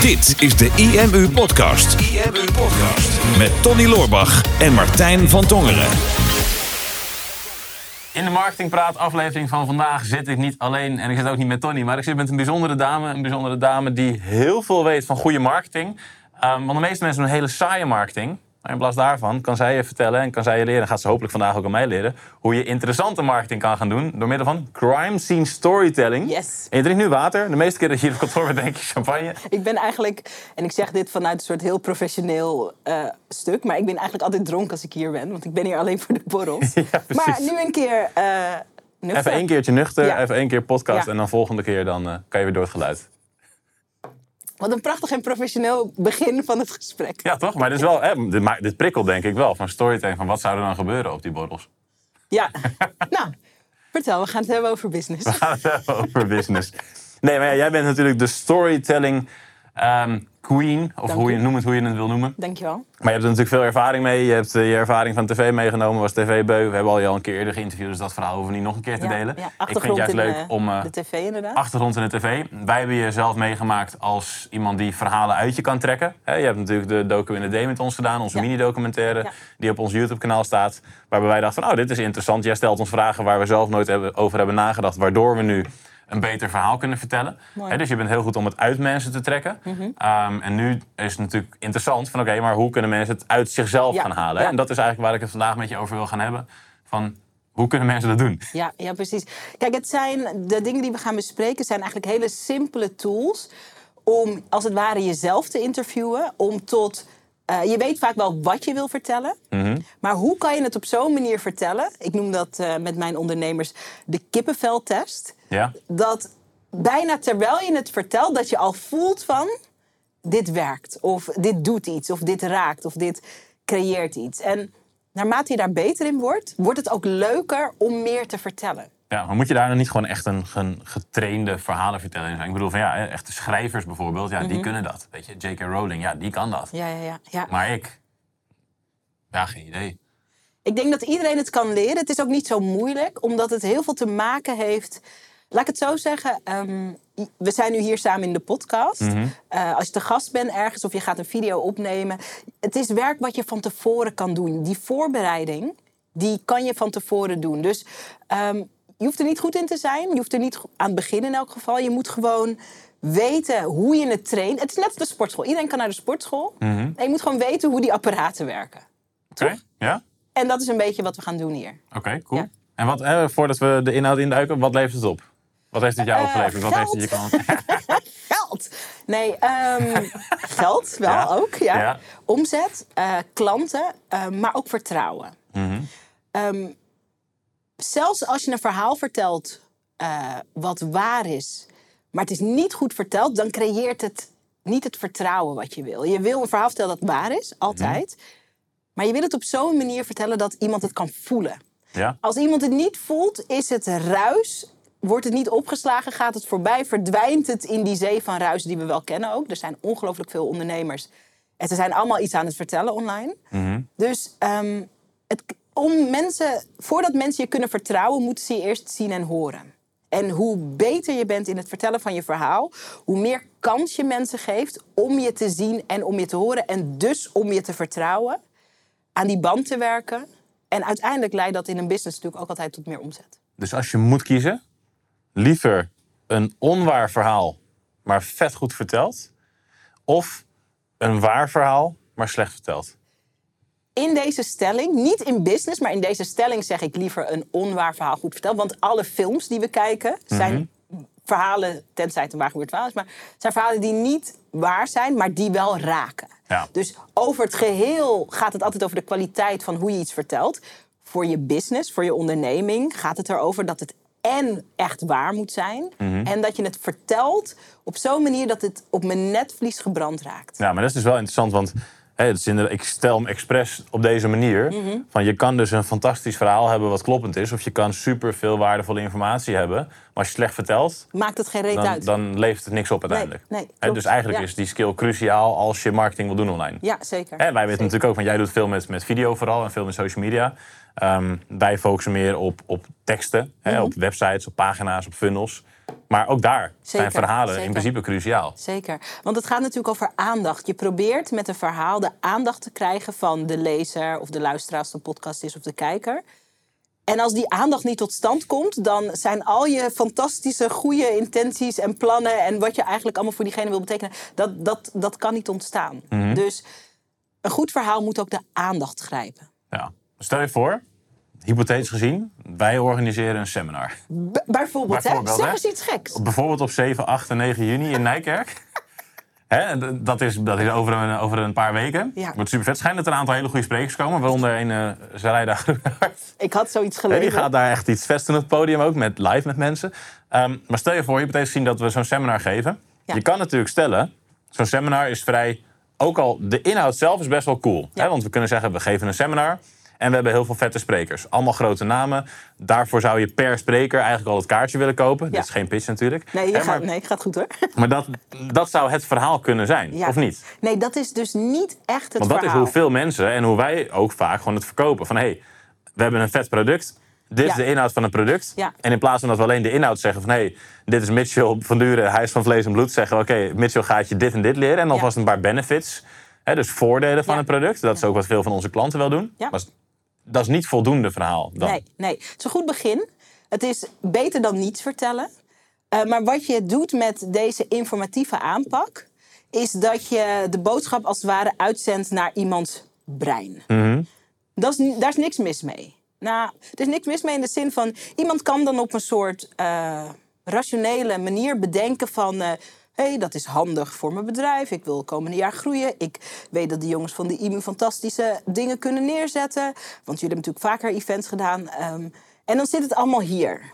Dit is de IMU Podcast. IMU Podcast. Met Tony Loorbach en Martijn van Tongeren. In de Marketingpraat aflevering van vandaag zit ik niet alleen en ik zit ook niet met Tony, maar ik zit met een bijzondere dame. Een bijzondere dame die heel veel weet van goede marketing. Um, want de meeste mensen doen hele saaie marketing. Maar in plaats daarvan kan zij je vertellen en kan zij je leren, gaat ze hopelijk vandaag ook aan mij leren, hoe je interessante marketing kan gaan doen door middel van crime scene storytelling. Yes. En je drinkt nu water. De meeste keer dat je hier op kantoor bent, denk je champagne. Ik ben eigenlijk, en ik zeg dit vanuit een soort heel professioneel uh, stuk, maar ik ben eigenlijk altijd dronken als ik hier ben, want ik ben hier alleen voor de borrels. Ja, maar nu een keer uh, nuchter. Even één keertje nuchter, Ja. even één keer podcast Ja. en dan volgende keer dan, eh, kan je weer door het geluid. Wat een prachtig en professioneel begin van het gesprek. Ja, toch? Maar dit, is wel, hè, dit, ma- dit prikkelt denk ik wel van storytelling. Van wat zou er dan gebeuren op die borrels? Ja. nou, vertel, we gaan het hebben over business. We gaan het hebben over business. Nee, maar ja, jij bent natuurlijk de storytelling ehm, queen. Of Dank hoe je, noem het hoe je het wil noemen. Dankjewel. Maar je hebt er natuurlijk veel ervaring mee. Je hebt eh, je ervaring van tv meegenomen, was tv-beu. We hebben al je al een keer eerder geïnterviewd, dus dat verhaal hoeven we niet nog een keer te Ja, delen. ja, ik vind het juist leuk de, om... eh, de tv inderdaad. Achtergrond in de tv. Wij hebben je zelf meegemaakt als iemand die verhalen uit je kan trekken. Je hebt natuurlijk de docu in de D met ons gedaan, onze Ja. mini-documentaire, die op ons YouTube-kanaal staat. Waarbij wij dachten van, oh, dit is interessant. Jij stelt ons vragen waar we zelf nooit hebben, over hebben nagedacht, waardoor we nu een beter verhaal kunnen vertellen. Mhm. Dus je bent heel goed om het uit mensen te trekken. Ehm, en nu is het natuurlijk interessant van, oké, maar hoe kunnen mensen het uit zichzelf Ja, gaan halen? ja. En dat is eigenlijk waar ik het vandaag met je over wil gaan hebben. Van, hoe kunnen mensen dat doen? Ja, ja, precies. Kijk, het zijn, de dingen die we gaan bespreken zijn eigenlijk hele simpele tools om als het ware jezelf te interviewen. Om tot. Eh, je weet vaak wel wat je wil vertellen. Maar hoe kan je het op zo'n manier vertellen? Ik noem dat eh, met mijn ondernemers de kippenveltest. Ja? Dat bijna terwijl je het vertelt, dat je al voelt van dit werkt. Of dit doet iets. Of dit raakt. Of dit creëert iets. En naarmate je daar beter in wordt, wordt het ook leuker om meer te vertellen. Ja, maar moet je daar dan niet gewoon echt een, een getrainde verhalenverteller in zijn? Ik bedoel van ja, echte schrijvers bijvoorbeeld, ja, die kunnen dat. Weet je, J.K. Rowling, ja, die kan dat. Ja, ja, ja. ja. Maar ik, ja, geen idee. Ik denk dat iedereen het kan leren. Het is ook niet zo moeilijk, omdat het heel veel te maken heeft. Laat ik het zo zeggen. ehm, we zijn nu hier samen in de podcast. Eh, als je te gast bent ergens of je gaat een video opnemen. Het is werk wat je van tevoren kan doen. Die voorbereiding, die kan je van tevoren doen. Dus ehm, je hoeft er niet goed in te zijn. Je hoeft er niet aan het begin in elk geval. Je moet gewoon weten hoe je het traint. Het is net als de sportschool. Iedereen kan naar de sportschool. En je moet gewoon weten hoe die apparaten werken. Oké, ja? En dat is een beetje wat we gaan doen hier. Oké, cool. Ja. En wat, eh, voordat we de inhoud induiken, wat levert het op? Wat heeft het jou Eh, opgeleverd? Wat heeft het je kan... Geld. Nee, ehm, geld wel Ja. ook. Ja. Ja. Omzet, eh, klanten, maar ook vertrouwen. Mhm. Ehm, zelfs als je een verhaal vertelt eh, wat waar is, maar het is niet goed verteld, dan creëert het niet het vertrouwen wat je wil. Je wil een verhaal vertellen dat waar is, altijd. Mhm. Maar je wil het op zo'n manier vertellen dat iemand het kan voelen. Ja? Als iemand het niet voelt, is het ruis. Wordt het niet opgeslagen, gaat het voorbij, verdwijnt het in die zee van ruis die we wel kennen ook. Er zijn ongelooflijk veel ondernemers. En ze zijn allemaal iets aan het vertellen online. Dus ehm, het, om mensen, voordat mensen je kunnen vertrouwen, moeten ze je eerst zien en horen. En hoe beter je bent in het vertellen van je verhaal, hoe meer kans je mensen geeft om je te zien en om je te horen. En dus om je te vertrouwen, aan die band te werken. En uiteindelijk leidt dat in een business natuurlijk ook altijd tot meer omzet. Dus als je moet kiezen, liever een onwaar verhaal, maar vet goed verteld, of een waar verhaal, maar slecht verteld. In deze stelling, niet in business, maar in deze stelling zeg ik liever een onwaar verhaal goed verteld. Want alle films die we kijken zijn verhalen, tenzij het een waar gebeurd verhaal is, maar zijn verhalen die niet waar zijn, maar die wel raken. Ja. Dus over het geheel gaat het altijd over de kwaliteit van hoe je iets vertelt. Voor je business, voor je onderneming gaat het erover dat het en echt waar moet zijn. En dat je het vertelt op zo'n manier dat het op mijn netvlies gebrand raakt. Ja, maar dat is dus wel interessant, want is inderdaad- ik stel hem expres op deze manier. Mhm. Van je kan dus een fantastisch verhaal hebben wat kloppend is, of je kan super veel waardevolle informatie hebben. Maar als je slecht vertelt, Maakt het geen reet dan, uit. dan levert het niks op uiteindelijk. nee, dus eigenlijk Ja. is die skill cruciaal als je marketing wil doen online. Ja, zeker. Wij weten Zeker. natuurlijk ook, want jij doet veel met, met video vooral en veel met social media. Ehm, wij focussen meer op, op teksten, Mhm. op websites, op pagina's, op funnels. Maar ook daar zijn Zeker, verhalen zeker. in principe cruciaal. Zeker. Want het gaat natuurlijk over aandacht. Je probeert met een verhaal de aandacht te krijgen van de lezer of de luisteraar als een podcast is of de kijker. En als die aandacht niet tot stand komt, dan zijn al je fantastische, goede intenties en plannen en wat je eigenlijk allemaal voor diegene wil betekenen, dat, dat, dat kan niet ontstaan. Mhm. Dus een goed verhaal moet ook de aandacht grijpen. Ja. Stel je voor, hypothetisch gezien, wij organiseren een seminar. B- bijvoorbeeld, Bijvoorbeeld, hè? Zeg eens iets geks. Bijvoorbeeld op 7, 8 en 9 juni in Nijkerk. Dat is, dat is over, een, over een paar weken. Ja. Wordt super vet. Schijnt dat er een aantal hele goede sprekers komen. Waaronder een uh, Groenhart. Ik had zoiets gelezen. Die gaat daar echt iets vesten op het podium ook. Met live met mensen. Ehm, maar stel je voor, je hypothetisch zien dat we zo'n seminar geven. Ja. Je kan natuurlijk stellen, zo'n seminar is vrij... Ook al, de inhoud zelf is best wel cool. Ja. Want we kunnen zeggen, we geven een seminar... En we hebben heel veel vette sprekers. Allemaal grote namen. Daarvoor zou je per spreker eigenlijk al het kaartje willen kopen. Dit is geen pitch natuurlijk. Nee, je Hè, gaat, maar nee, gaat goed hoor. maar dat, dat zou het verhaal kunnen zijn, Ja. of niet? Nee, dat is dus niet echt het Want dat verhaal. is hoe veel mensen en hoe wij ook vaak gewoon het verkopen. Van hé, hey, we hebben een vet product. Dit is Ja. de inhoud van het product. Ja. En in plaats van dat we alleen de inhoud zeggen van... hé, hey, dit is Mitchell van Duren, hij is van vlees en bloed. Zeggen we, oké, Mitchell gaat je dit en dit leren. En alvast een paar benefits. Hè, dus voordelen van Ja. het product. Dat is ook wat veel van onze klanten wel doen. Ja. Maar dat is niet voldoende verhaal dan. Nee, nee. Het is een goed begin. Het is beter dan niets vertellen. Eh, maar wat je doet met deze informatieve aanpak... is dat je de boodschap als het ware uitzendt naar iemands brein. Dat is, daar is niks mis mee. Nou, er is niks mis mee in de zin van... iemand kan dan op een soort eh, rationele manier bedenken van... eh, hey, dat is handig voor mijn bedrijf. Ik wil komende jaar groeien. Ik weet dat de jongens van de IMU fantastische dingen kunnen neerzetten. Want jullie hebben natuurlijk vaker events gedaan. ehm, en dan zit het allemaal hier.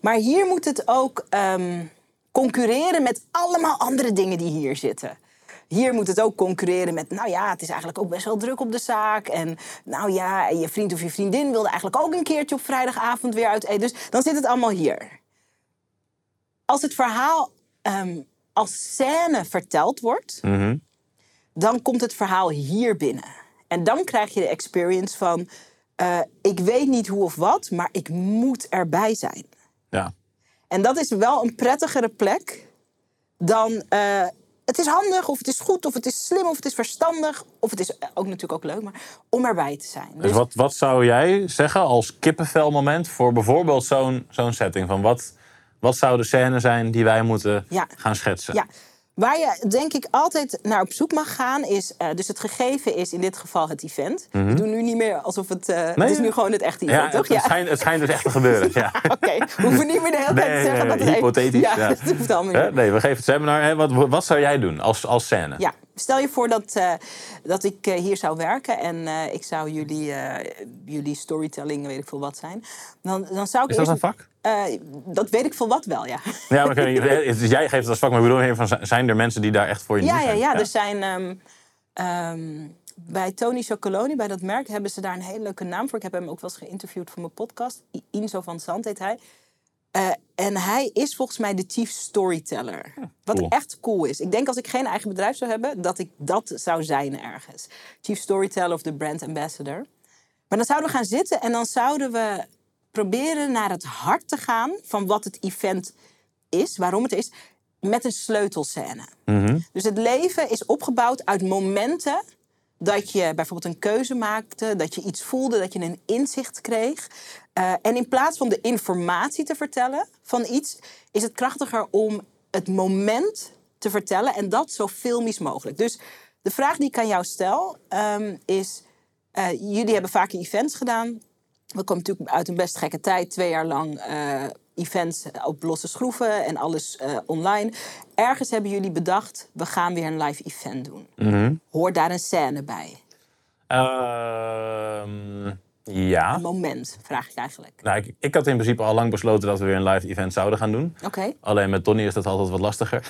Maar hier moet het ook ehm, concurreren met allemaal andere dingen die hier zitten. Hier moet het ook concurreren met, nou ja, het is eigenlijk ook best wel druk op de zaak. En nou ja, je vriend of je vriendin wilde eigenlijk ook een keertje op vrijdagavond weer uit eten. Dus dan zit het allemaal hier. Als het verhaal ehm, als scène verteld wordt, dan komt het verhaal hier binnen. En dan krijg je de experience van, eh, ik weet niet hoe of wat, maar ik moet erbij zijn. Ja. En dat is wel een prettigere plek dan eh, het is handig, of het is goed, of het is slim, of het is verstandig. Of het is ook natuurlijk ook leuk, maar om erbij te zijn. Dus wat, wat zou jij zeggen als kippenvelmoment voor bijvoorbeeld zo'n zo'n setting? Van wat, wat zou de scène zijn die wij moeten Ja. gaan schetsen? Ja, waar je denk ik altijd naar op zoek mag gaan is... eh, dus het gegeven is in dit geval het event. We doen nu niet meer alsof het... eh, het is nu gewoon het echte event, Mhm. Ja, toch? het, schijnt, het schijnt dus echt te gebeuren. Ja. Oké, we hoeven niet meer de hele tijd Nee, te zeggen nee, dat het hypothetisch, Ja, ja. dat hoeft allemaal niet. Nee, we geven het seminar. Hè? Wat, wat zou jij doen als, als scène? Ja, stel je voor dat, eh, dat ik eh, hier zou werken en eh, ik zou jullie, jullie storytelling, weet ik veel wat zijn. Dan, dan zou ik Is dat een vak? Dat weet ik veel wat wel, ja. Ja, maar je- dus jij geeft het als vak, maar ik bedoel even van, zijn er mensen die daar echt voor je Ja, ja, zijn? ja. Er zijn ehm, ehm, bij Tony Chocoloni, bij dat merk, hebben ze daar een hele leuke naam voor. Ik heb hem ook wel eens geïnterviewd voor mijn podcast. Inzo van Zand heet hij. Eh, en hij is volgens mij de chief storyteller. Wat cool. echt cool is. Ik denk als ik geen eigen bedrijf zou hebben, dat ik dat zou zijn ergens. Chief storyteller of de brand ambassador. Maar dan zouden we gaan zitten en dan zouden we proberen naar het hart te gaan van wat het event is, waarom het is, met een sleutelscène. Dus het leven is opgebouwd uit momenten dat je bijvoorbeeld een keuze maakte, dat je iets voelde, dat je een inzicht kreeg. Eh, en in plaats van de informatie te vertellen van iets, is het krachtiger om het moment te vertellen en dat zo filmisch mogelijk. Dus de vraag die ik aan jou stel ehm, is: eh, jullie hebben vaker events gedaan. We komen natuurlijk uit een best gekke tijd, twee jaar lang eh, events op losse schroeven en alles eh, online. Ergens hebben jullie bedacht, we gaan weer een live event doen. Mhm. Hoort daar een scène bij? Ehm, ja. Moment, vraag ik eigenlijk. Nou, ik, ik had in principe al lang besloten dat we weer een live event zouden gaan doen. Oké, Alleen met Tony is dat altijd wat lastiger.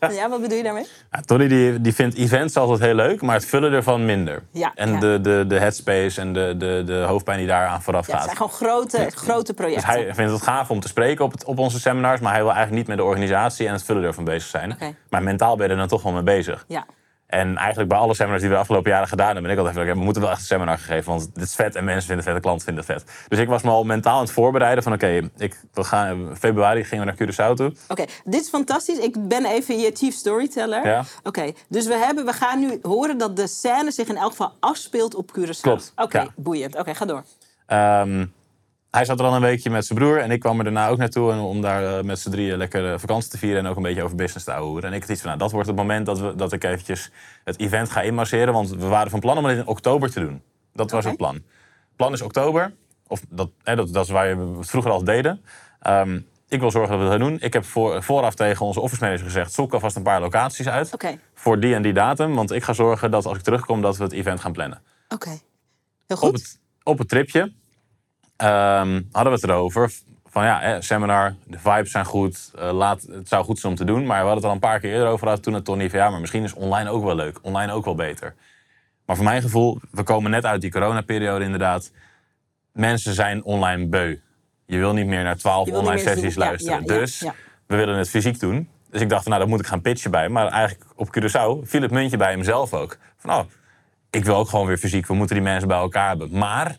ja, wat bedoel je daarmee? Tony die, die vindt events altijd heel leuk, maar het vullen ervan minder. Ja, en ja. De, de, de headspace en de, de, de hoofdpijn die daaraan vooraf Ja, het gaat. zijn gewoon grote, grote Dus projecten. hij vindt het gaaf om te spreken op, het, op onze seminars, maar hij wil eigenlijk niet met de organisatie en het vullen ervan bezig zijn. Maar mentaal ben je er dan toch wel mee bezig. Ja, En eigenlijk bij alle seminars die we de afgelopen jaren gedaan hebben, ben ik altijd van, we moeten wel echt een seminar geven, want dit is vet en mensen vinden het vet, klanten vinden het vet. Dus ik was me al mentaal aan het voorbereiden van, oké, ik we gaan in februari gingen we naar Curaçao toe. Oké, dit is fantastisch. Ik ben even je chief storyteller. Ja. Oké, dus we, hebben, we gaan nu horen dat de scène zich in elk geval afspeelt op Curaçao. Klopt, Oké, ja. boeiend. Oké, ga door. Ehm, hij zat er al een weekje met zijn broer en ik kwam er daarna ook naartoe en om daar eh, met z'n drieën lekker eh, vakantie te vieren en ook een beetje over business te ouwehoeren. En ik had iets van, nou, dat wordt het moment dat, we, dat ik eventjes het event ga inmarseren, want we waren van plan om het in oktober te doen. Dat was het plan. Het plan is oktober, of dat, hè, dat, dat is waar we het vroeger al deden. Ehm, ik wil zorgen dat we dat gaan doen. Ik heb voor, vooraf tegen onze office manager gezegd, zoek alvast een paar locaties uit voor die en die datum, want ik ga zorgen dat als ik terugkom dat we het event gaan plannen oké. Heel goed. op het, op het tripje ehm, hadden we het erover. Van ja, hè, seminar, de vibes zijn goed. eh, laat, het zou goed zijn om te doen. Maar we hadden het al een paar keer eerder over gehad. Toen het Tony van ja, maar misschien is online ook wel leuk. Online ook wel beter. Maar voor mijn gevoel, we komen net uit die coronaperiode inderdaad. Mensen zijn online beu. Je wil niet meer naar twaalf online sessies luisteren. ja, ja, dus ja. we willen het fysiek doen. Dus ik dacht, nou, daar moet ik gaan pitchen bij. Maar eigenlijk op Curaçao viel het muntje bij hemzelf ook. Van, oh, ik wil ook gewoon weer fysiek. We moeten die mensen bij elkaar hebben. Maar,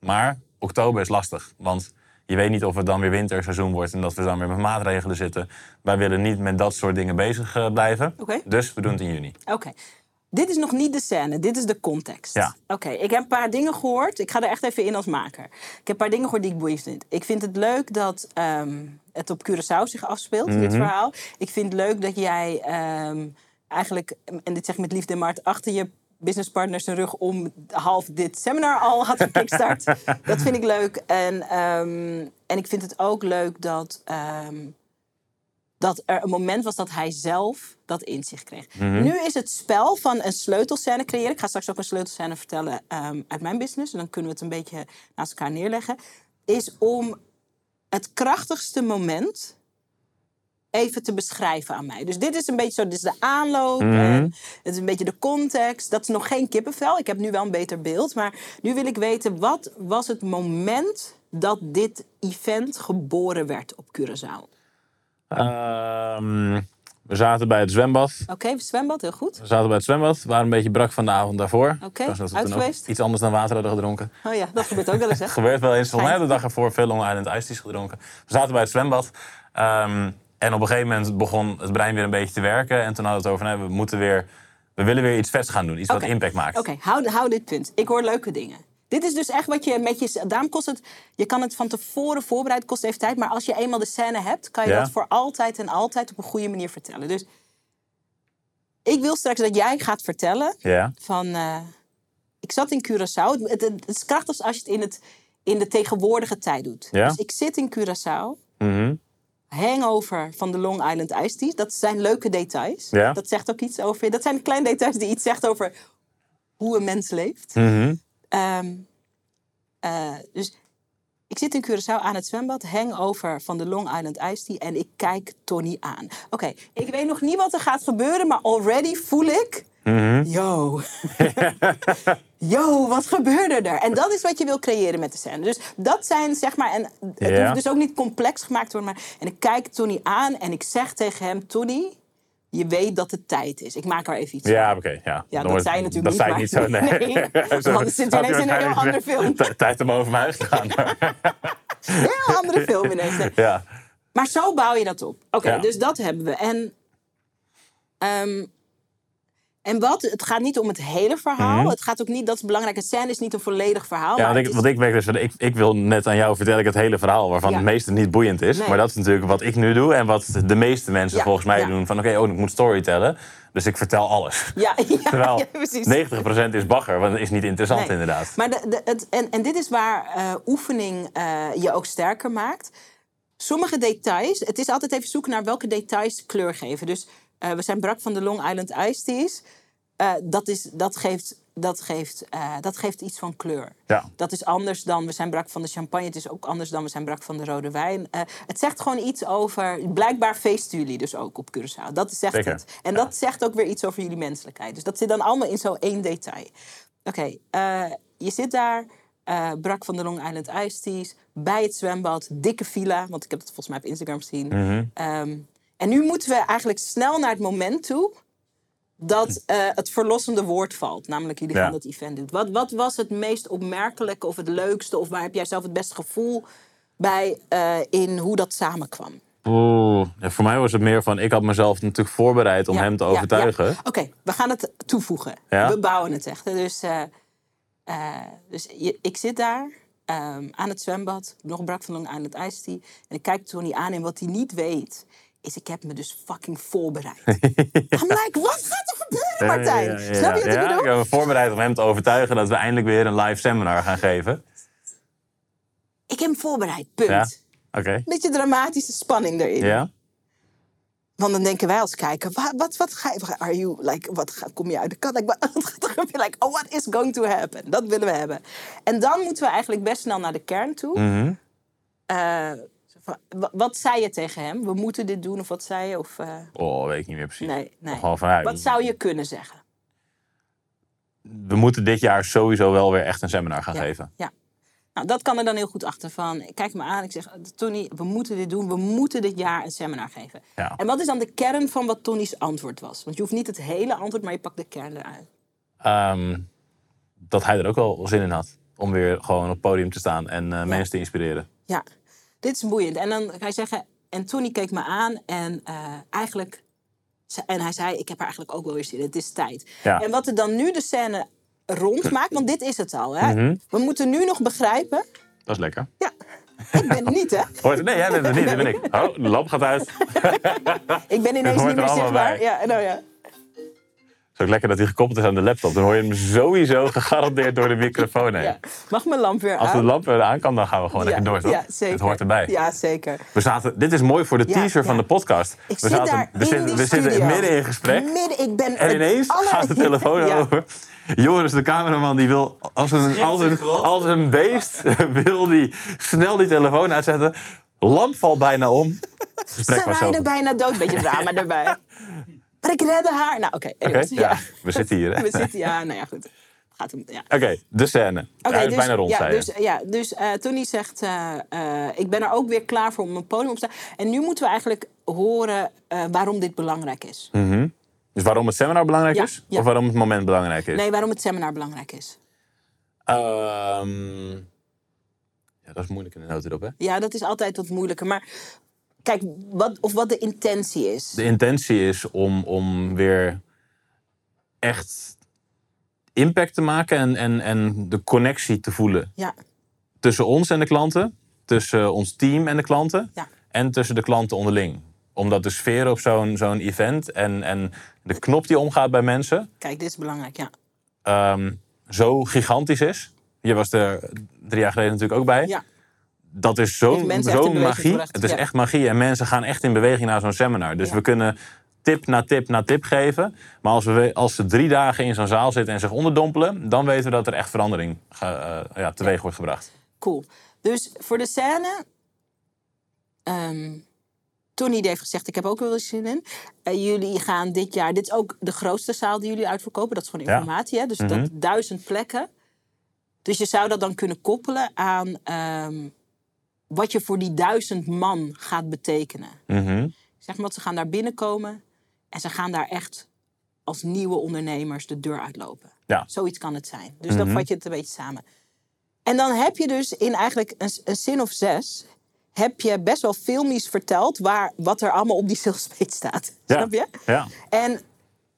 maar oktober is lastig. Want je weet niet of het dan weer winterseizoen wordt... en dat we dan weer met maatregelen zitten. Wij willen niet met dat soort dingen bezig eh, blijven. Dus we doen het in juni. Oké. Dit is nog niet de scène, dit is de context. Ja. Oké, ik heb een paar dingen gehoord. Ik ga er echt even in als maker. Ik heb een paar dingen gehoord die ik boeiend vind. Ik vind het leuk dat ehm, het op Curaçao zich afspeelt, dit Mhm. verhaal. Ik vind het leuk dat jij ehm, eigenlijk, en dit zeg ik met liefde en Mart, achter je businesspartner zijn rug om half dit seminar al had gekickstart. dat vind ik leuk. En, ehm, en ik vind het ook leuk dat... ehm, dat er een moment was dat hij zelf dat inzicht kreeg. Nu is het spel van een sleutelscène creëren. Ik ga straks ook een sleutelscène vertellen ehm, uit mijn business. En dan kunnen we het een beetje naast elkaar neerleggen. Is om het krachtigste moment even te beschrijven aan mij. Dus dit is een beetje zo, dit is de aanloop. En het is een beetje de context. Dat is nog geen kippenvel. Ik heb nu wel een beter beeld. Maar nu wil ik weten, wat was het moment dat dit event geboren werd op Curaçao? Ehm, we zaten bij het zwembad. Oké, zwembad, heel goed. We zaten bij het zwembad. We waren een beetje brak van de avond daarvoor. Oké, geweest? Iets anders dan water hadden gedronken. Oh ja, dat gebeurt ook wel eens, hè? gebeurt wel eens. Volgens mij we de dag ervoor veel Long Island Teas gedronken. We zaten bij het zwembad. Ehm, en op een gegeven moment begon het brein weer een beetje te werken. En toen hadden we het over, nee, we moeten weer... We willen weer iets vets gaan doen. Iets wat impact maakt. Oké, hou, hou dit punt. Ik hoor leuke dingen. Dit is dus echt wat je met je... Daarom kost het... Je kan het van tevoren voorbereiden, kost even tijd. Maar als je eenmaal de scène hebt, kan je Ja. dat voor altijd en altijd op een goede manier vertellen. Dus ik wil straks dat jij gaat vertellen Ja. van... eh, ik zat in Curaçao. Het, het, het is krachtig als je het in, het in de tegenwoordige tijd doet. Ja. Dus ik zit in Curaçao. Mhm. Hangover van de Long Island Iced Tea. Dat zijn leuke details. Ja. Dat zegt ook iets over... Dat zijn kleine details die iets zegt over hoe een mens leeft. Mhm. Ehm, eh, dus ik zit in Curaçao aan het zwembad, hangover van de Long Island Iced Tea... en ik kijk Tony aan. Oké, ik weet nog niet wat er gaat gebeuren, maar already voel ik... Mhm. Yo. Yo, wat gebeurde er? En dat is wat je wil creëren met de scène. Dus dat zijn, zeg maar... En het Ja. hoeft dus ook niet complex gemaakt te worden. Maar, en ik kijk Tony aan en ik zeg tegen hem... Tony, je weet dat het tijd is. Ik maak er even iets Ja, van. oké. ja. Ja, dat wordt- zei je natuurlijk dat niet, zei maar- niet zo, nee. Nee, Zo anders zit ineens in een heel andere film. "T- Tijd om over mijn huis te gaan. Heel andere film ineens. Nee. ja. Maar zo bouw je dat op. Oké, Ja. dus dat hebben we. En, ehm, en wat? Het gaat niet om het hele verhaal. Het gaat ook niet, dat is belangrijk. Het scène is niet een volledig verhaal. Mhm. Ja, want ik, is- want ik, merk dus, ik, ik wil net aan jou vertellen ik het hele verhaal, waarvan Ja. het meeste niet boeiend is. Nee. Maar dat is natuurlijk wat ik nu doe en wat de meeste mensen Ja, volgens mij ja. doen. Van oké, oh, ik moet storytellen. Dus ik vertel alles. ja, ja, Terwijl ja, precies. 90% is bagger, want het is niet interessant Nee. inderdaad. Maar de, de, het, en, en dit is waar eh, oefening eh, je ook sterker maakt. Sommige details, het is altijd even zoeken naar welke details kleur geven. Dus eh, we zijn brak van de Long Island Iced Teas. Eh, dat, is, dat, geeft, dat, geeft, eh, dat geeft iets van kleur. Ja. Dat is anders dan we zijn brak van de champagne. Het is ook anders dan we zijn brak van de rode wijn. Het zegt gewoon iets over. Blijkbaar feesten jullie dus ook op Curaçao. Dat zegt Zeker. het. En dat zegt ook weer iets over jullie menselijkheid. Dus dat zit dan allemaal in zo'n één detail. Oké, je zit daar. brak van de Long Island Iced Teas. Bij het zwembad. Dikke villa. Want ik heb het volgens mij op Instagram gezien. Ehm, en nu moeten we eigenlijk snel naar het moment toe dat eh, het verlossende woord valt. Namelijk jullie Ja. gaan dat event doen. Wat, wat was het meest opmerkelijke of het leukste? Of waar heb jij zelf het beste gevoel bij eh, in hoe dat samenkwam? Oeh, ja, voor mij was het meer van, ik had mezelf natuurlijk voorbereid om Ja, hem te overtuigen. ja. Oké, we gaan het toevoegen. We bouwen het echt. Dus, eh, dus je- ik zit daar ehm, aan het zwembad, nog brak van lang aan het ijstie. En ik kijk Tony aan en wat hij niet weet, is ik heb me dus fucking voorbereid. I'm like, wat gaat er gebeuren, Martijn? Ja, ja, ja, Snap je wat ik bedoel? Ik heb me voorbereid om hem te overtuigen dat we eindelijk weer een live seminar gaan geven. Ik heb hem voorbereid, punt. Ja, oké. Beetje dramatische spanning erin. Ja? Want dan denken wij als kijker, wat, wat, wat ga je, are you, like, wat kom je uit de kant? Like, wat gaat er gebeuren? Like, oh, what is going to happen? Dat willen we hebben. En dan moeten we eigenlijk best snel naar de kern toe. Wa- wat zei je tegen hem? We moeten dit doen of wat zei je? Of, eh, Oh, weet ik niet meer precies. nee, nee. Gewoon van, ja, Wat zou je kunnen zeggen? We moeten dit jaar sowieso wel weer echt een seminar gaan Ja. geven. Ja. Nou, dat kan er dan heel goed achter van. Kijk me aan, ik zeg, Tony, we moeten dit doen. We moeten dit jaar een seminar geven. Ja. En wat is dan de kern van wat Tony's antwoord was? Want je hoeft niet het hele antwoord, maar je pakt de kern eruit. Ehm, dat hij er ook wel zin in had. Om weer gewoon op het podium te staan en eh, mensen te inspireren. Ja, dit is boeiend. En dan ga je zeggen, en Tony keek me aan en eh, eigenlijk... ze- En hij zei, ik heb er eigenlijk ook wel weer zin in. Het is tijd. Ja. En wat er dan nu de scène rondmaakt, want dit is het al. Hè? Mhm. We moeten nu nog begrijpen... Dat is lekker. Ja, ik ben er niet, hè? Hoort, nee, jij bent er niet, dat ben ik. Oh, de lamp gaat uit. Ik ben ineens niet er meer zichtbaar. bij. Ja, nou ja. Het is ook lekker dat hij gekoppeld is aan de laptop. Dan hoor je hem sowieso gegarandeerd door de microfoon heen. ja. Mag mijn lamp weer Als de aan? lamp er aan kan, dan gaan we gewoon ja, lekker door, toch? Ja, zeker. Het hoort erbij. Ja, zeker. We zaten, dit is mooi voor de Ja, teaser van de podcast. Ik we zit zaten, daar we in zitten, die we zitten studio. midden in gesprek. Midden, ik ben En ineens aller- gaat de telefoon Ja. over. Joris, de cameraman, die wil als een, als een, als een beest wil die snel die telefoon uitzetten. Lamp valt bijna om. Ze rijden bijna dood. Beetje drama erbij. Maar ik redde haar. Nou, oké. Ja. we zitten hier. hè? We zitten, ja, nou ja, goed. Gaat hem, ja. Oké, de scène. Hij is bijna rond, ja, dus, ja, dus eh, Tony zegt, eh, eh, ik ben er ook weer klaar voor om een podium op te staan. En nu moeten we eigenlijk horen waarom dit belangrijk is. Dus waarom het seminar belangrijk Ja, is? ja. Of waarom het moment belangrijk is? Nee, waarom het seminar belangrijk is. Ehm, ja, dat is moeilijk in de notendop, hè? Ja, dat is altijd wat moeilijker. Maar kijk, wat, of wat de intentie is. De intentie is om, om weer echt impact te maken en, en, en de connectie te voelen Ja, tussen ons en de klanten, tussen ons team en de klanten Ja. en tussen de klanten onderling. Omdat de sfeer op zo'n zo'n event en, en de knop die omgaat bij mensen kijk, dit is belangrijk, ja. ehm, zo gigantisch is. Je was er drie jaar geleden natuurlijk ook bij. Ja, Dat is zo'n magie. Het is ja. echt magie. En mensen gaan echt in beweging naar zo'n seminar. Dus Ja. we kunnen tip na tip na tip geven. Maar als, we, als ze drie dagen in zo'n zaal zitten en zich onderdompelen... dan weten we dat er echt verandering eh, ja, teweeg wordt gebracht. cool. Dus voor de scène... ehm, Tony heeft gezegd, ik heb ook wel eens zin in. Eh, jullie gaan dit jaar... Dit is ook de grootste zaal die jullie uitverkopen. Dat is gewoon informatie, hè? Dus Mhm. dat duizend plekken. Dus je zou dat dan kunnen koppelen aan... ehm, wat je voor die duizend man gaat betekenen. Mhm. Zeg maar, dat ze gaan daar binnenkomen... en ze gaan daar echt als nieuwe ondernemers de deur uitlopen. Ja. Zoiets kan het zijn. Dus dan vat je het een beetje samen. En dan heb je dus in eigenlijk een, een zin of zes... heb je best wel filmisch verteld... Waar, wat er allemaal op die salespage staat. Ja. Snap je? Ja. En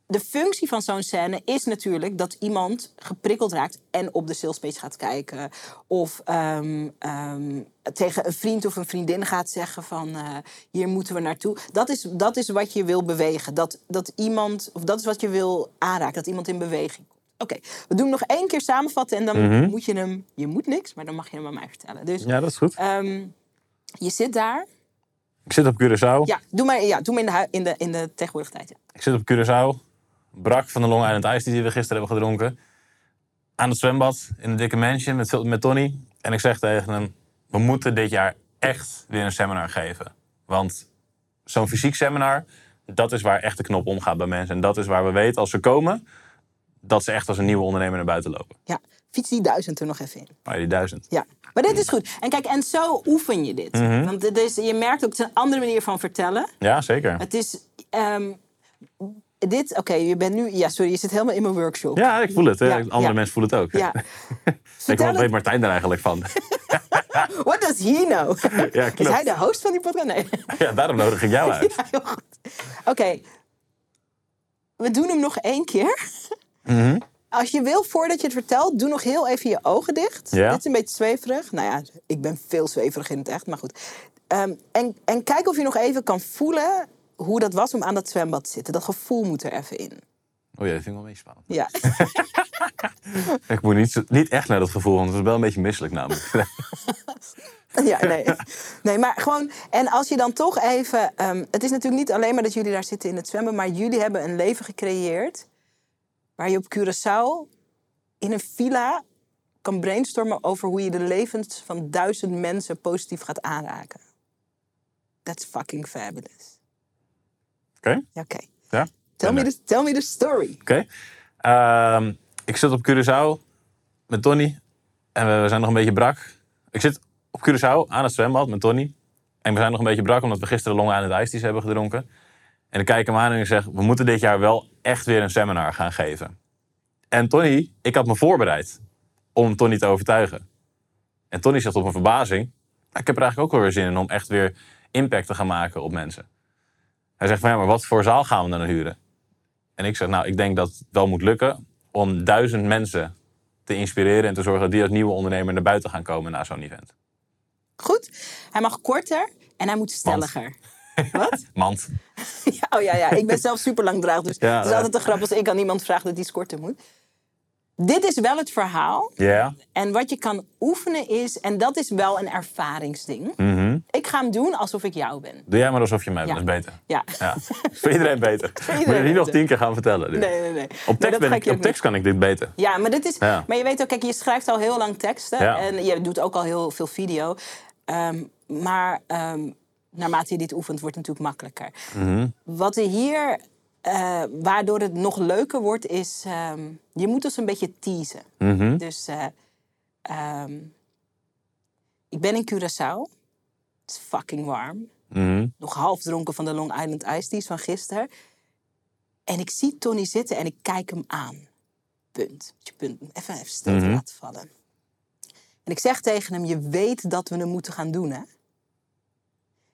de functie van zo'n scène is natuurlijk dat iemand geprikkeld raakt en op de salespage gaat kijken. Of ehm, ehm, tegen een vriend of een vriendin gaat zeggen van eh, hier moeten we naartoe. Dat is, dat is wat je wil bewegen. Dat, dat iemand, of dat is wat je wil aanraken, dat iemand in beweging komt. Oké, we doen nog één keer samenvatten en dan moet je hem. Je moet niks, maar dan mag je hem aan mij vertellen. Dus ja, dat is goed. ehm, je zit daar. Ik zit op Curaçao. Ja, doe maar, ja, doe maar in, de, in, de, in de tegenwoordige tijd. Ja. Ik zit op Curaçao. Brak van de Long Island Ice die we gisteren hebben gedronken. Aan het zwembad in een dikke mansion met, met Tony. En ik zeg tegen hem, we moeten dit jaar echt weer een seminar geven. Want zo'n fysiek seminar, dat is waar echt de knop omgaat bij mensen. En dat is waar we weten als ze komen, dat ze echt als een nieuwe ondernemer naar buiten lopen. ja, fiets die duizend er nog even in. Maar die duizend. Ja, maar dit is goed. En kijk, en zo oefen je dit. Mhm. Want het is, je merkt ook, het is een andere manier van vertellen. Ja, zeker. Het is... ehm, dit, oké, je bent nu, ja, sorry, je zit helemaal in mijn workshop. Ja, ik voel het. hè. Ja, Andere ja. mensen voelen het ook. Ja. ik wat weet Martijn daar eigenlijk van? What does he know? Ja, Is hij de host van die podcast? Nee. ja, daarom nodig ik jou uit. Ja. Oké, we doen hem nog één keer. Mhm. Als je wil, voordat je het vertelt, doe nog heel even je ogen dicht. Ja. Dit is een beetje zweverig. Nou ja, ik ben veel zweverig in het echt, maar goed. Ehm, en, en kijk of je nog even kan voelen hoe dat was om aan dat zwembad te zitten. Dat gevoel moet er even in. Oh ja, dat vind ik wel meespannend. Ja. Ik moet niet, niet echt naar dat gevoel, want het is wel een beetje misselijk namelijk. Ja, nee. nee, maar gewoon. En als je dan toch even. ehm, het is natuurlijk niet alleen maar dat jullie daar zitten in het zwemmen, maar jullie hebben een leven gecreëerd. waar je op Curaçao in een villa kan brainstormen over hoe je de levens van duizend mensen positief gaat aanraken. That's fucking fabulous. Oké? Ja, Oké. Ja? Tell, me the- tell me the story. Oké. Ehm, ik zit op Curaçao met Tony. En we, zijn nog een beetje brak. Ik zit op Curaçao aan het zwembad met Tony. En we zijn nog een beetje brak omdat we gisteren Long Island Iced Teas hebben gedronken. En ik kijk hem aan en ik zeg, we moeten dit jaar wel echt weer een seminar gaan geven. En Tony, ik had me voorbereid om Tony te overtuigen. En Tony zegt op een verbazing, "Nou, ik heb er eigenlijk ook wel weer zin in om echt weer impact te gaan maken op mensen. Hij zegt van ja, maar wat voor zaal gaan we dan huren? En ik zeg, nou, ik denk dat het wel moet lukken om duizend mensen te inspireren en te zorgen dat die als nieuwe ondernemer naar buiten gaan komen na zo'n event. Goed. Hij mag korter en hij moet stelliger. Wat? Mand. Ja, oh ja, ja. Ik ben zelf super langdraag. Dus Ja, het is altijd te grappig als ik aan iemand vraag dat hij korter moet. Dit is wel het verhaal. Ja. En wat je kan oefenen is, en dat is wel een ervaringsding. Mhm. Ik ga hem doen alsof ik jou ben. Doe jij maar alsof je mij bent, Ja. dat is beter. Ja. Ja. Voor iedereen beter. Moet je niet nog tien keer gaan vertellen. dit. Nee, nee, nee. Op tekst, ben ik, op kan ik dit beter. Ja, maar dit is. Ja. Maar je weet ook, kijk, je schrijft al heel lang teksten Ja. en je doet ook al heel veel video. Ehm, maar ehm, naarmate je dit oefent, wordt het natuurlijk makkelijker. Mhm. Wat er hier, eh, waardoor het nog leuker wordt, is ehm, je moet dus een beetje teasen. Mhm. Dus eh, ehm, ik ben in Curaçao. Het is fucking warm. Mhm. Nog half dronken van de Long Island Iced Teas van gisteren. En ik zie Tony zitten en ik kijk hem aan. Punt. Even, even stilte Mhm. laten vallen. En ik zeg tegen hem, je weet dat we hem moeten gaan doen, hè?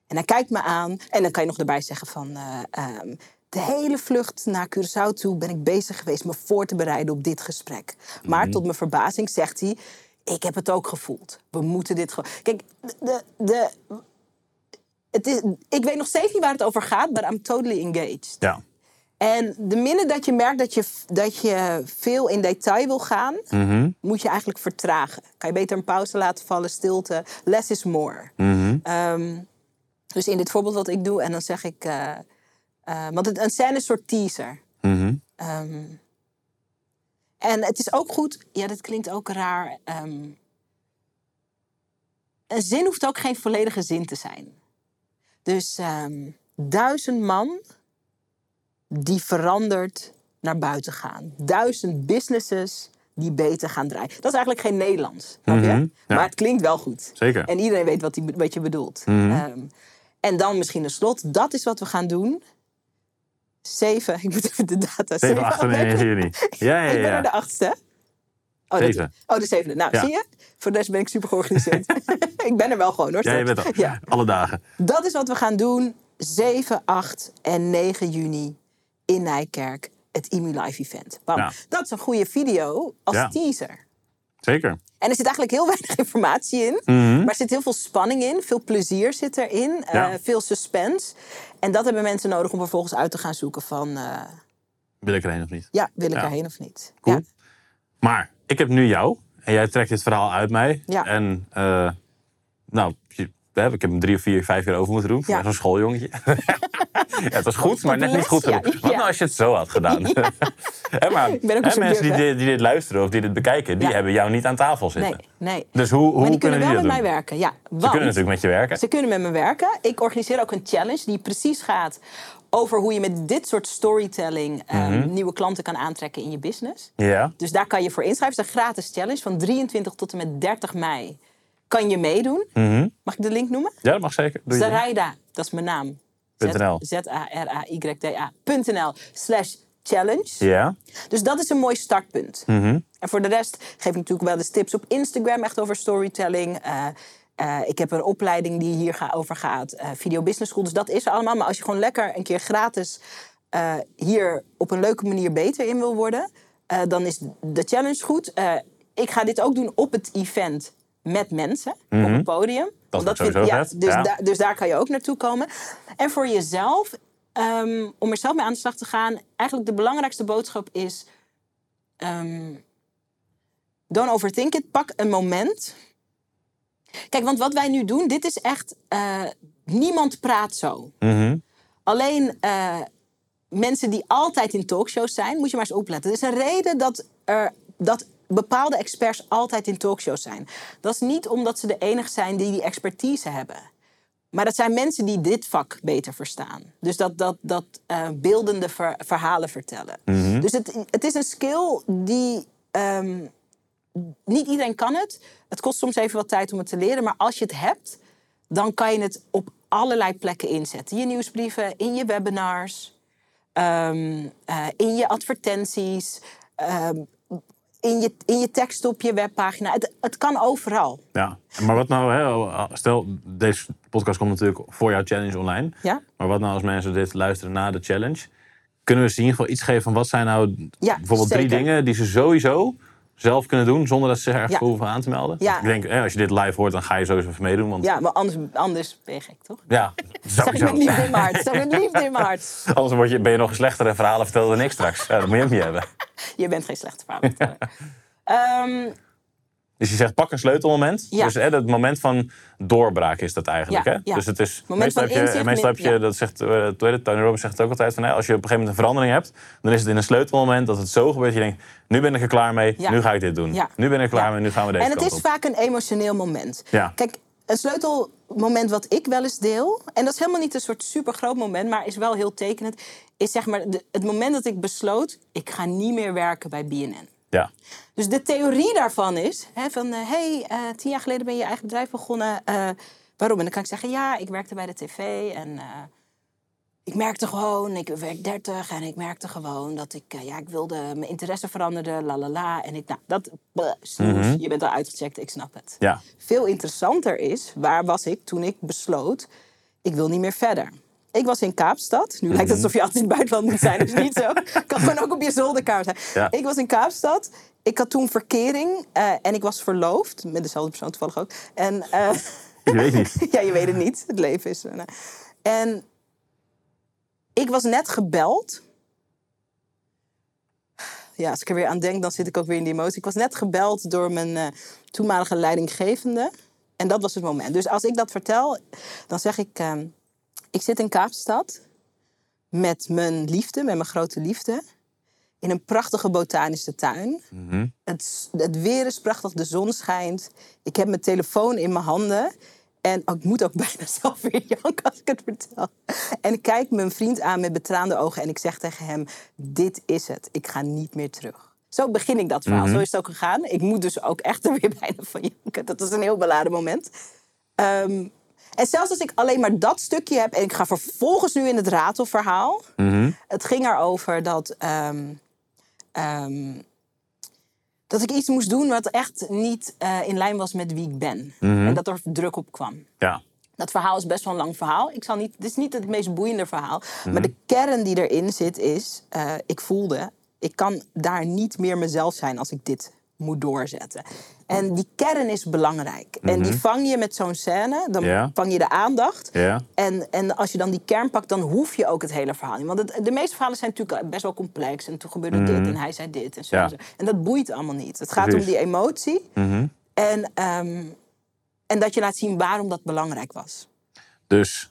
En hij kijkt me aan. En dan kan je nog erbij zeggen van... eh, ehm, de hele vlucht naar Curaçao toe ben ik bezig geweest... me voor te bereiden op dit gesprek. Maar tot mijn verbazing zegt hij... ik heb het ook gevoeld. We moeten dit gewoon... Kijk, de, de, het is, ik weet nog steeds niet waar het over gaat... but I'm totally engaged. Ja. En de minute dat je merkt dat je, dat je veel in detail wil gaan... Mhm. moet je eigenlijk vertragen. Kan je beter een pauze laten vallen, stilte. Less is more. Mhm. Ehm, dus in dit voorbeeld wat ik doe, en dan zeg ik... eh, eh, want het, een scène is een soort teaser. Mhm. Ehm, en het is ook goed... Ja, dit klinkt ook raar. ehm, een zin hoeft ook geen volledige zin te zijn. Dus duizend man die veranderd naar buiten gaan. Duizend businesses die beter gaan draaien. Dat is eigenlijk geen Nederlands, je? Mhm, ja. Maar het klinkt wel goed. Zeker. En iedereen weet wat, die, wat je bedoelt. Mhm. En dan misschien een slot. Dat is wat we gaan doen. Zeven, ik moet even de data. 7, 8 en oh, 1 juni. Ja, ja, Ik ben er ja. de achtste. Oh, Zeven. Dat, oh, de zevende. Nou, Ja. zie je? Voor de rest ben ik super georganiseerd. ik ben er wel gewoon hoor. Ja, je bent er. Ja. Alle dagen. Dat is wat we gaan doen. 7, 8 en 9 juni in Nijkerk. Het IMU Live Event. Bam. Ja. Dat is een goede video als Ja. teaser. Zeker. En er zit eigenlijk heel weinig informatie in. Mhm. Maar er zit heel veel spanning in. Veel plezier zit erin. eh, veel suspense. En dat hebben mensen nodig om vervolgens uit te gaan zoeken van... eh, Wil ik erheen of niet? ja, wil ik Ja. erheen of niet? Cool. Ja. Maar ik heb nu jou. En jij trekt dit verhaal uit mij. Ja. En eh, nou, ik heb hem drie of vier, vijf keer over moeten doen. Voor Ja. zo'n schooljongetje. ja, het was goed, maar net niet goed genoeg. Wat nou als je het zo had gedaan? Maar mensen die dit, die dit luisteren of die dit bekijken, die hebben jou niet aan tafel zitten. Nee, nee. Dus hoe, hoe maar die kunnen wel die met mij werken. Ja, Ze kunnen natuurlijk met je werken. ze kunnen met me werken. Ik organiseer ook een challenge die precies gaat over hoe je met dit soort storytelling eh, Mhm. nieuwe klanten kan aantrekken in je business. Ja. Dus daar kan je voor inschrijven. Het is een gratis challenge van 23 tot en met 30 mei. Kan je meedoen? Mhm. Mag ik de link noemen? ja, dat mag zeker. Doe. Zaraida, dat is mijn naam. .nl. Z-A-R-A-Y-D-A.nl slash challenge. Ja. Dus dat is een mooi startpunt. Mhm. En voor de rest geef ik natuurlijk wel eens tips op Instagram, echt over storytelling. Eh, eh, ik heb een opleiding die hier ga- over gaat, eh, Video Business School. Dus dat is er allemaal. Maar als je gewoon lekker een keer gratis hier op een leuke manier beter in wil worden, dan is de challenge goed. Ik ga dit ook doen op het event met mensen, op het podium. Want wordt vind- ja, dus, ja. da- dus daar kan je ook naartoe komen. En voor jezelf, ehm, om er zelf mee aan de slag te gaan, eigenlijk de belangrijkste boodschap is. ehm, don't overthink it. Pak een moment. Kijk, want wat wij nu doen, dit is echt. eh, niemand praat zo. Mhm. Alleen eh, mensen die altijd in talkshows zijn, moet je maar eens opletten. Er is een reden dat, er, dat bepaalde experts altijd in talkshows zijn. Dat is niet omdat ze de enige zijn die die expertise hebben. Maar dat zijn mensen die dit vak beter verstaan. Dus dat, dat, dat eh, beeldende ver- verhalen vertellen. Dus het, het is een skill die. ehm, niet iedereen kan het. Het kost soms even wat tijd om het te leren. Maar als je het hebt, dan kan je het op allerlei plekken inzetten. Je nieuwsbrieven, in je webinars, ehm, eh, in je advertenties, ehm, in, je, in je tekst op je webpagina. Het, het kan overal. Ja, maar wat nou, hè, stel, deze podcast komt natuurlijk voor jouw challenge online. Ja? Maar wat nou als mensen dit luisteren na de challenge? Kunnen we ze in ieder geval iets geven van wat zijn nou Ja, bijvoorbeeld drie dingen die ze sowieso zelf kunnen doen zonder dat ze zich ergens Ja. hoeven aan te melden? Ja. Ik denk, hè, als je dit live hoort, dan ga je sowieso even meedoen. Want ja, maar anders, anders ben je gek, toch? ja Zeg met liefde in mijn hart. Zeg ik met liefde in mijn hart. Anders word je, ben je nog een slechtere verhalen vertellen dan ik straks. Ja, dat moet je ook niet hebben. Je bent geen slechte verhaal. Ehm Dus je zegt pak een sleutelmoment. Ja. Dus hè, dat moment van doorbraak is dat eigenlijk. Ja, hè? ja. Dus het is, Moment meestal van heb je, inzicht, meestal heb je ja. dat zegt, uh, Tony Robbins zegt het ook altijd van, hè, als je op een gegeven moment een verandering hebt, dan is het in een sleutelmoment dat het zo gebeurt. dat Je denkt, nu ben ik er klaar mee, Ja. nu ga ik dit doen. Ja. Nu ben ik er klaar mee, nu gaan we deze En het is op. vaak een emotioneel moment. Ja. Kijk, een sleutelmoment wat ik wel eens deel... en dat is helemaal niet een soort super groot moment... maar is wel heel tekenend... is zeg maar het moment dat ik besloot... ik ga niet meer werken bij BNN. Ja. Dus de theorie daarvan is... Hè, van, hé, hey, eh, tien jaar geleden ben je je eigen bedrijf begonnen. eh, waarom? En dan kan ik zeggen... ja, ik werkte bij de tv en... eh, ik merkte gewoon, ik werd 30 en ik merkte gewoon dat ik, eh, ja, ik wilde, mijn interesse veranderde, la la la. En ik, nou, dat, snoes, je bent al uitgecheckt, ik snap het. Ja. Veel interessanter is, waar was ik toen ik besloot, ik wil niet meer verder. Ik was in Kaapstad. Nu lijkt het alsof je altijd in het buitenland moet zijn. Dat is niet zo. kan gewoon ook op je zolderkamer zijn. Ja. Ik was in Kaapstad. Ik had toen verkering. eh, en ik was verloofd. Met dezelfde persoon toevallig ook. En, eh, Je weet niet. ja, je weet het niet. Het leven is... eh, nou. En ik was net gebeld. Ja, als ik er weer aan denk, dan zit ik ook weer in die emotie. Ik was net gebeld door mijn toenmalige leidinggevende. En dat was het moment. Dus als ik dat vertel, dan zeg ik... ik zit in Kaapstad met mijn liefde, met mijn grote liefde... in een prachtige botanische tuin. Het, het weer is prachtig, de zon schijnt. Ik heb mijn telefoon in mijn handen. En oh, ik moet ook bijna zelf weer janken als ik het vertel. En ik kijk mijn vriend aan met betraande ogen en ik zeg tegen hem... dit is het, ik ga niet meer terug. Zo begin ik dat verhaal, zo is het ook gegaan. Ik moet dus ook echt er weer bijna van janken. Dat was een heel beladen moment. Ehm, en zelfs als ik alleen maar dat stukje heb... en ik ga vervolgens nu in het ratelverhaal... het ging erover dat... ehm, ehm, dat ik iets moest doen wat echt niet eh, in lijn was met wie ik ben. En dat er druk op kwam. Ja. Dat verhaal is best wel een lang verhaal. Ik zal niet, het is niet het meest boeiende verhaal. Maar de kern die erin zit is... eh, ik voelde, ik kan daar niet meer mezelf zijn als ik dit moet doorzetten. En die kern is belangrijk. En die vang je met zo'n scène. Dan vang je de aandacht. En, en als je dan die kern pakt, dan hoef je ook het hele verhaal niet. Want het, de meeste verhalen zijn natuurlijk best wel complex. En toen gebeurde dit en hij zei dit en zo. Ja. En, zo. en dat boeit allemaal niet. Het gaat Precies. om die emotie. En, ehm, en dat je laat zien waarom dat belangrijk was. Dus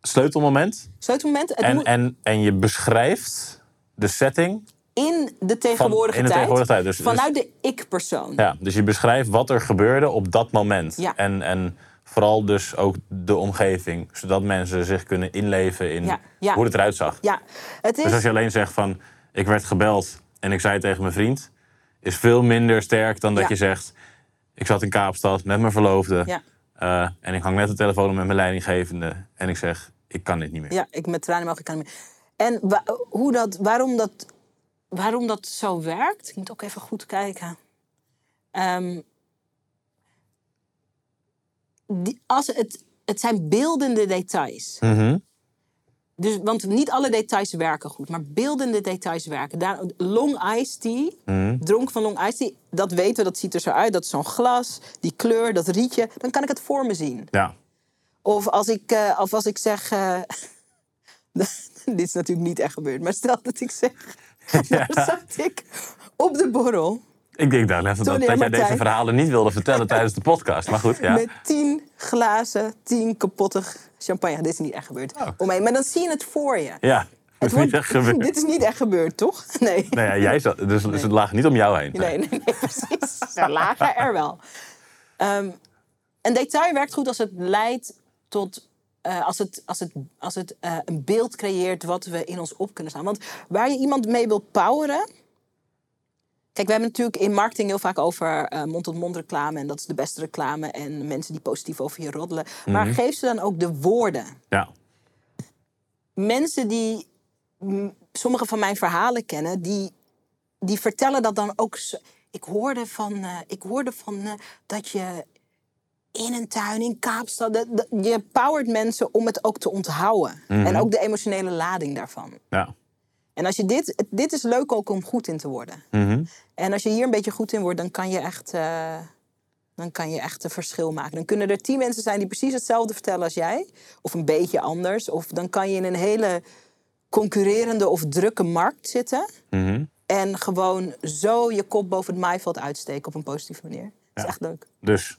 sleutelmoment. Sleutelmoment, En, en, en je beschrijft de setting. In de tegenwoordige in de tijd, tegenwoordige tijd, dus- vanuit de ik-persoon. Ja, dus je beschrijft wat er gebeurde op dat moment. Ja. En, en vooral dus ook de omgeving. Zodat mensen zich kunnen inleven in Ja, ja. hoe het eruit zag. Ja, het is... Dus als je alleen zegt van... ik werd gebeld en ik zei tegen mijn vriend... is veel minder sterk dan dat Ja. je zegt... ik zat in Kaapstad met mijn verloofde... Eh, en ik hang net de telefoon op met mijn leidinggevende... en ik zeg, ik kan dit niet meer. Ja, ik met tranen ogen, ik kan niet meer. En wa- hoe dat, waarom, dat, waarom dat zo werkt, ik moet ook even goed kijken. Ehm, die, als het, het zijn beeldende details. Mhm. Dus, want niet alle details werken goed, maar beeldende details werken. Daar, long iced tea, Mhm. dronk van long iced tea, dat weten we, dat ziet er zo uit. Dat is zo'n glas, die kleur, dat rietje. Dan kan ik het voor me zien. Ja. Of als ik, eh, of als ik zeg. eh, dit is natuurlijk niet echt gebeurd, maar stel dat ik zeg. Daar zat ik op de borrel Ik denk dan even dat, jij deze verhalen niet wilde vertellen tijdens de podcast. Maar goed, ja. met tien glazen, tien kapotte champagne. Dit is niet echt gebeurd. Oh. Omheen. Maar dan zie je het voor je. Ja, dat Het is niet wordt- echt gebeurd. Dit is niet echt gebeurd, toch? Nee. Nee, ja, jij zat, dus, dus het lag niet om jou heen. Nee, nee, nee, precies. Ze lagen er wel. Ehm, een detail werkt goed als het leidt tot. Eh, als het, als het, als het eh, een beeld creëert wat we in ons op kunnen staan. Want waar je iemand mee wilt poweren. Kijk, we hebben natuurlijk in marketing heel vaak over eh, mond-tot-mond reclame. En dat is de beste reclame. En mensen die positief over je roddelen. Maar geef ze dan ook de woorden Ja. mensen die mm, sommige van mijn verhalen kennen, die, die vertellen dat dan ook. Ik hoorde van, ik hoorde van dat je in een tuin in Kaapstad. dat- je powert mensen om het ook te onthouden. En ook de emotionele lading daarvan. ja. En als je dit, dit is leuk ook om goed in te worden. Mhm. En als je hier een beetje goed in wordt, dan kan je echt. eh, dan kan je echt een verschil maken. Dan kunnen er tien mensen zijn die precies hetzelfde vertellen als jij. Of een beetje anders. Of dan kan je in een hele concurrerende of drukke markt zitten. Mhm. En gewoon zo je kop boven het maaiveld uitsteken op een positieve manier. Dat is echt leuk. Dus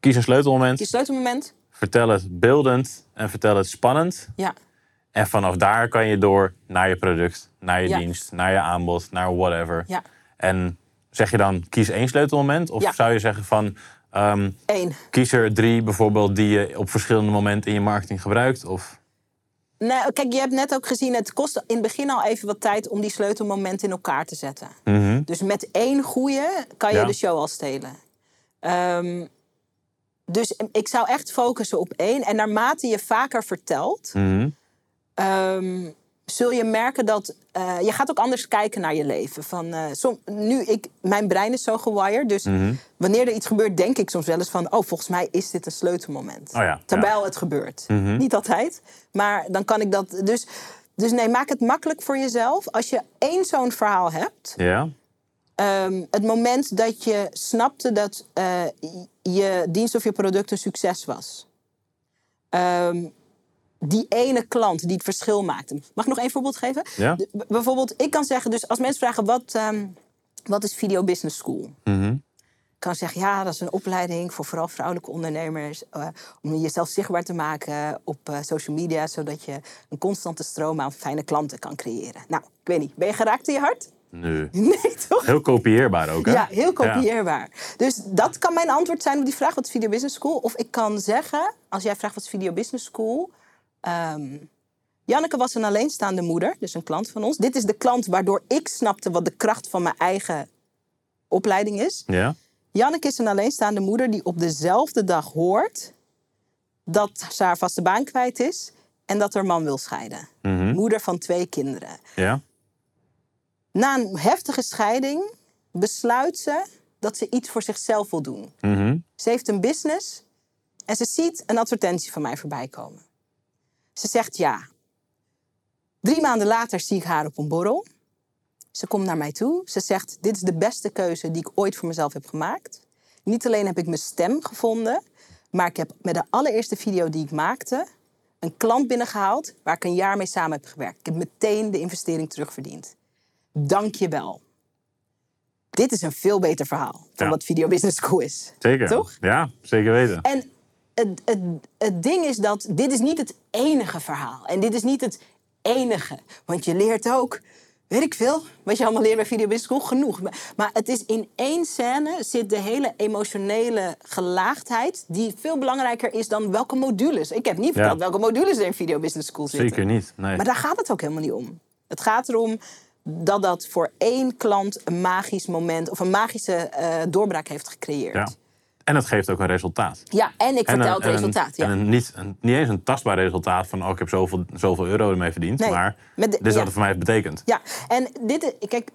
kies een sleutelmoment, Je sleutelmoment. vertel het beeldend en vertel het spannend. Ja. En vanaf daar kan je door naar je product, naar je Ja. dienst, naar je aanbod, naar whatever. Ja. En zeg je dan kies één sleutelmoment? Of Ja. zou je zeggen van ehm, Eén. kies er drie bijvoorbeeld die je op verschillende momenten in je marketing gebruikt? Of Nee, kijk, je hebt net ook gezien, het kost in het begin al even wat tijd om die sleutelmomenten in elkaar te zetten. Mhm. Dus met één goede kan je Ja. de show al stelen. Ehm, dus ik zou echt focussen op één. En naarmate je vaker vertelt, Mhm. ehm, zul je merken dat eh, je gaat ook anders kijken naar je leven. Van, eh, som, nu ik, mijn brein is zo gewired, dus Mhm. wanneer er iets gebeurt, denk ik soms wel eens van, oh, volgens mij is dit een sleutelmoment. Oh ja, Terwijl het gebeurt. Mhm. Niet altijd, maar dan kan ik dat. Dus, dus nee, maak het makkelijk voor jezelf. Als je één zo'n verhaal hebt, ja? Ehm, het moment dat je snapte dat eh, je dienst of je product een succes was. Ehm, die ene klant die het verschil maakte. Mag ik nog één voorbeeld geven? Ja. De- bijvoorbeeld, ik kan zeggen, dus als mensen vragen wat, ehm, wat is Video Business School? Mhm. Ik kan zeggen, ja, dat is een opleiding voor vooral vrouwelijke ondernemers. eh, om jezelf zichtbaar te maken op eh, social media, zodat je een constante stroom aan fijne klanten kan creëren. Nou, ik weet niet, ben je geraakt in je hart? Nee. Nee, toch? Heel kopieerbaar ook, hè? Ja, heel kopieerbaar. Dus dat kan mijn antwoord zijn op die vraag: wat is Video Business School? Of ik kan zeggen, als jij vraagt wat is Video Business School. ehm, Janneke was een alleenstaande moeder, dus een klant van ons. Dit is de klant waardoor ik snapte wat de kracht van mijn eigen opleiding is. Ja? Janneke is een alleenstaande moeder die op dezelfde dag hoort dat ze haar vaste baan kwijt is en dat haar man wil scheiden. Mhm. Moeder van twee kinderen. Ja? Na een heftige scheiding besluit ze dat ze iets voor zichzelf wil doen. Mhm. Ze heeft een business en ze ziet een advertentie van mij voorbij komen. Ze zegt ja. Drie maanden later zie ik haar op een borrel. Ze komt naar mij toe. Ze zegt: Dit is de beste keuze die ik ooit voor mezelf heb gemaakt. Niet alleen heb ik mijn stem gevonden, maar ik heb met de allereerste video die ik maakte een klant binnengehaald waar ik een jaar mee samen heb gewerkt. Ik heb meteen de investering terugverdiend. Dank je wel. Dit is een veel beter verhaal dan Ja. wat Video Business School is. Zeker. Toch? Ja, zeker weten. En het, het, het ding is dat dit is niet het enige verhaal. En dit is niet het enige. Want je leert ook, weet ik veel, wat je allemaal leert bij Video Business School, genoeg. Maar, maar het is in één scène zit de hele emotionele gelaagdheid... die veel belangrijker is dan welke modules. Ik heb niet verteld welke modules er in Video Business School zitten. Zeker niet. Nee. Maar daar gaat het ook helemaal niet om. Het gaat erom dat dat voor één klant een magisch moment... of een magische eh, doorbraak heeft gecreëerd. Ja. En het geeft ook een resultaat. Ja, en ik En vertel een- het een- resultaat. Ja. En een, niet, een, niet eens een tastbaar resultaat van... oh, ik heb zoveel, zoveel euro ermee verdiend. Nee, maar de- dit is ja. wat het voor mij heeft betekend. Ja, en dit, is- kijk,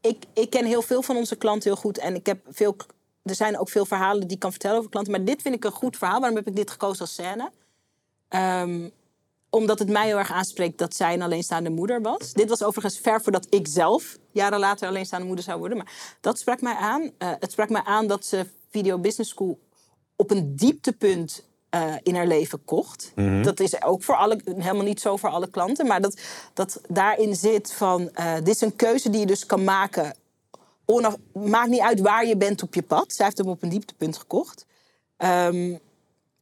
ik, ik ken heel veel van onze klanten heel goed. En ik heb veel, er zijn ook veel verhalen die ik kan vertellen over klanten. Maar dit vind ik een goed verhaal. Waarom heb ik dit gekozen als scène? Ehm, omdat het mij heel erg aanspreekt dat zij een alleenstaande moeder was. Dit was overigens ver voordat ik zelf jaren later alleenstaande moeder zou worden. Maar dat sprak mij aan. Eh, het sprak mij aan dat ze Video Business School op een dieptepunt eh, in haar leven kocht. Dat is ook voor alle, helemaal niet zo voor alle klanten. Maar dat, dat daarin zit van... eh, dit is een keuze die je dus kan maken. Onaf, maakt niet uit waar je bent op je pad. Zij heeft hem op een dieptepunt gekocht. Ehm,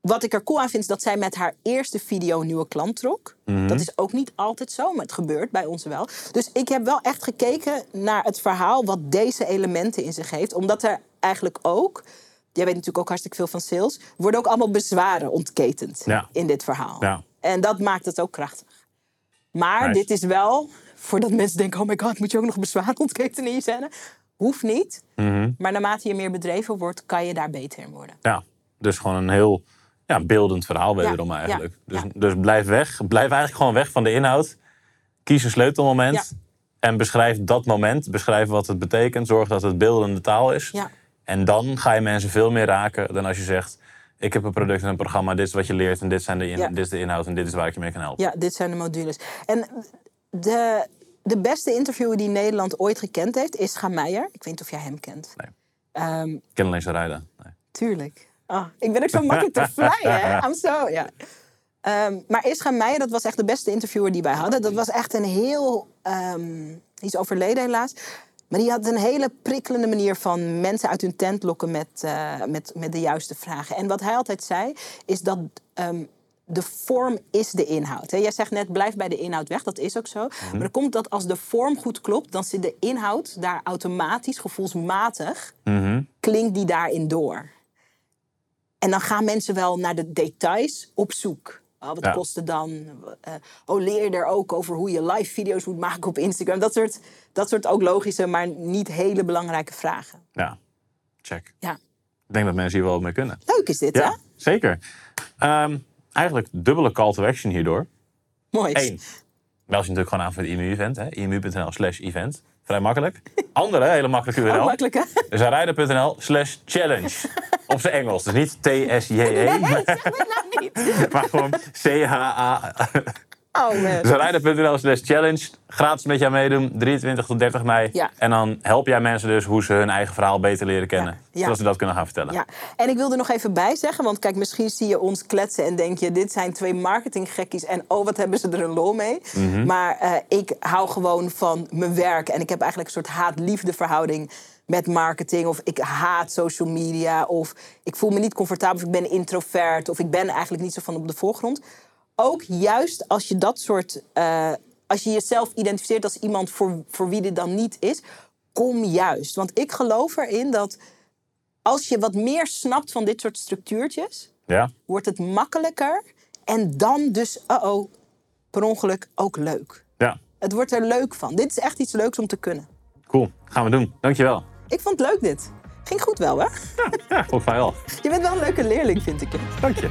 wat ik er cool aan vind, is dat zij met haar eerste video een nieuwe klant trok. Dat is ook niet altijd zo, maar het gebeurt bij ons wel. Dus ik heb wel echt gekeken naar het verhaal wat deze elementen in zich heeft. Omdat er eigenlijk ook, jij weet natuurlijk ook hartstikke veel van sales, worden ook allemaal bezwaren ontketend Ja. in dit verhaal. Ja. En dat maakt het ook krachtig. Maar Nice. dit is wel, voordat mensen denken, oh my god, moet je ook nog bezwaren ontketenen in je scène? Hoeft niet. Mhm. Maar naarmate je meer bedreven wordt, kan je daar beter in worden. Ja, dus gewoon een heel ja, beeldend verhaal Ja, wederom eigenlijk. ja, Dus, ja. dus blijf weg. Blijf eigenlijk gewoon weg van de inhoud. Kies een sleutelmoment. En beschrijf dat moment. Beschrijf wat het betekent. Zorg dat het beeldende taal is. Ja. En dan ga je mensen veel meer raken dan als je zegt... ik heb een product en een programma, dit is wat je leert... en dit, zijn de in- dit is de inhoud en dit is waar ik je mee kan helpen. Ja, dit zijn de modules. En de, de beste interviewer die Nederland ooit gekend heeft, is Ga Meijer. Ik weet niet of jij hem kent. Nee. Ehm, Ik ken alleen Sarayda. Nee. tuurlijk. Ah, ik ben ook zo makkelijk te flyen, hè? I'm so, ja. Ehm, maar Isra Meijer, dat was echt de beste interviewer die wij hadden. Dat was echt een heel... ehm, die is overleden helaas. Maar die had een hele prikkelende manier van mensen uit hun tent lokken met, eh, met, met de juiste vragen. En wat hij altijd zei, is dat ehm, de vorm is de inhoud. Hè? Jij zegt net, blijf bij de inhoud weg. Dat is ook zo. Maar er komt dat als de vorm goed klopt, dan zit de inhoud daar automatisch, gevoelsmatig, Mhm. klinkt die daarin door. En dan gaan mensen wel naar de details op zoek. Oh, wat Ja. kost het dan? Eh, oh, leer je er ook over hoe je live video's moet maken op Instagram? Dat soort, dat soort ook logische, maar niet hele belangrijke vragen. Ja, check. Ja, Ik denk dat mensen hier wel mee kunnen. leuk is dit, hè? Zeker. Ehm, eigenlijk dubbele call to action hierdoor. Mooi. Eén, meld je natuurlijk gewoon aan voor het IMU-event. imu.nl slash event. Vrij makkelijk. Andere, hele makkelijke URL. makkelijk, hè? Zarijden.nl slash challenge. Op zijn Engels. Dus niet T-S-J-E. Nee, zeg het nou niet. Maar gewoon C-H-A. Oh. Zarijden.nl slash challenge. Gratis met jou meedoen. 23 tot 30 mei. Ja. En dan help jij mensen dus hoe ze hun eigen verhaal beter leren kennen. Ja. Ja. Zodat ze dat kunnen gaan vertellen. Ja, en ik wil er nog even bij zeggen, want kijk, misschien zie je ons kletsen en denk je, dit zijn twee marketinggekkies en oh, wat hebben ze er een lol mee. Maar eh, ik hou gewoon van mijn werk en ik heb eigenlijk een soort haat-liefde verhouding met marketing. Of ik haat social media, of ik voel me niet comfortabel, of ik ben introvert, of ik ben eigenlijk niet zo van op de voorgrond. Ook juist als je dat soort, eh, als je jezelf identificeert als iemand voor, voor wie dit dan niet is, kom juist. Want ik geloof erin dat als je wat meer snapt van dit soort structuurtjes, Ja? wordt het makkelijker en dan dus, uh-oh, per ongeluk ook leuk. Ja. Het wordt er leuk van. Dit is echt iets leuks om te kunnen. Cool. Gaan we doen. Dankjewel. Ik vond het leuk dit. Ging goed wel, hè? Ja, volgens mij wel. Je bent wel een leuke leerling, vind ik. Dank je.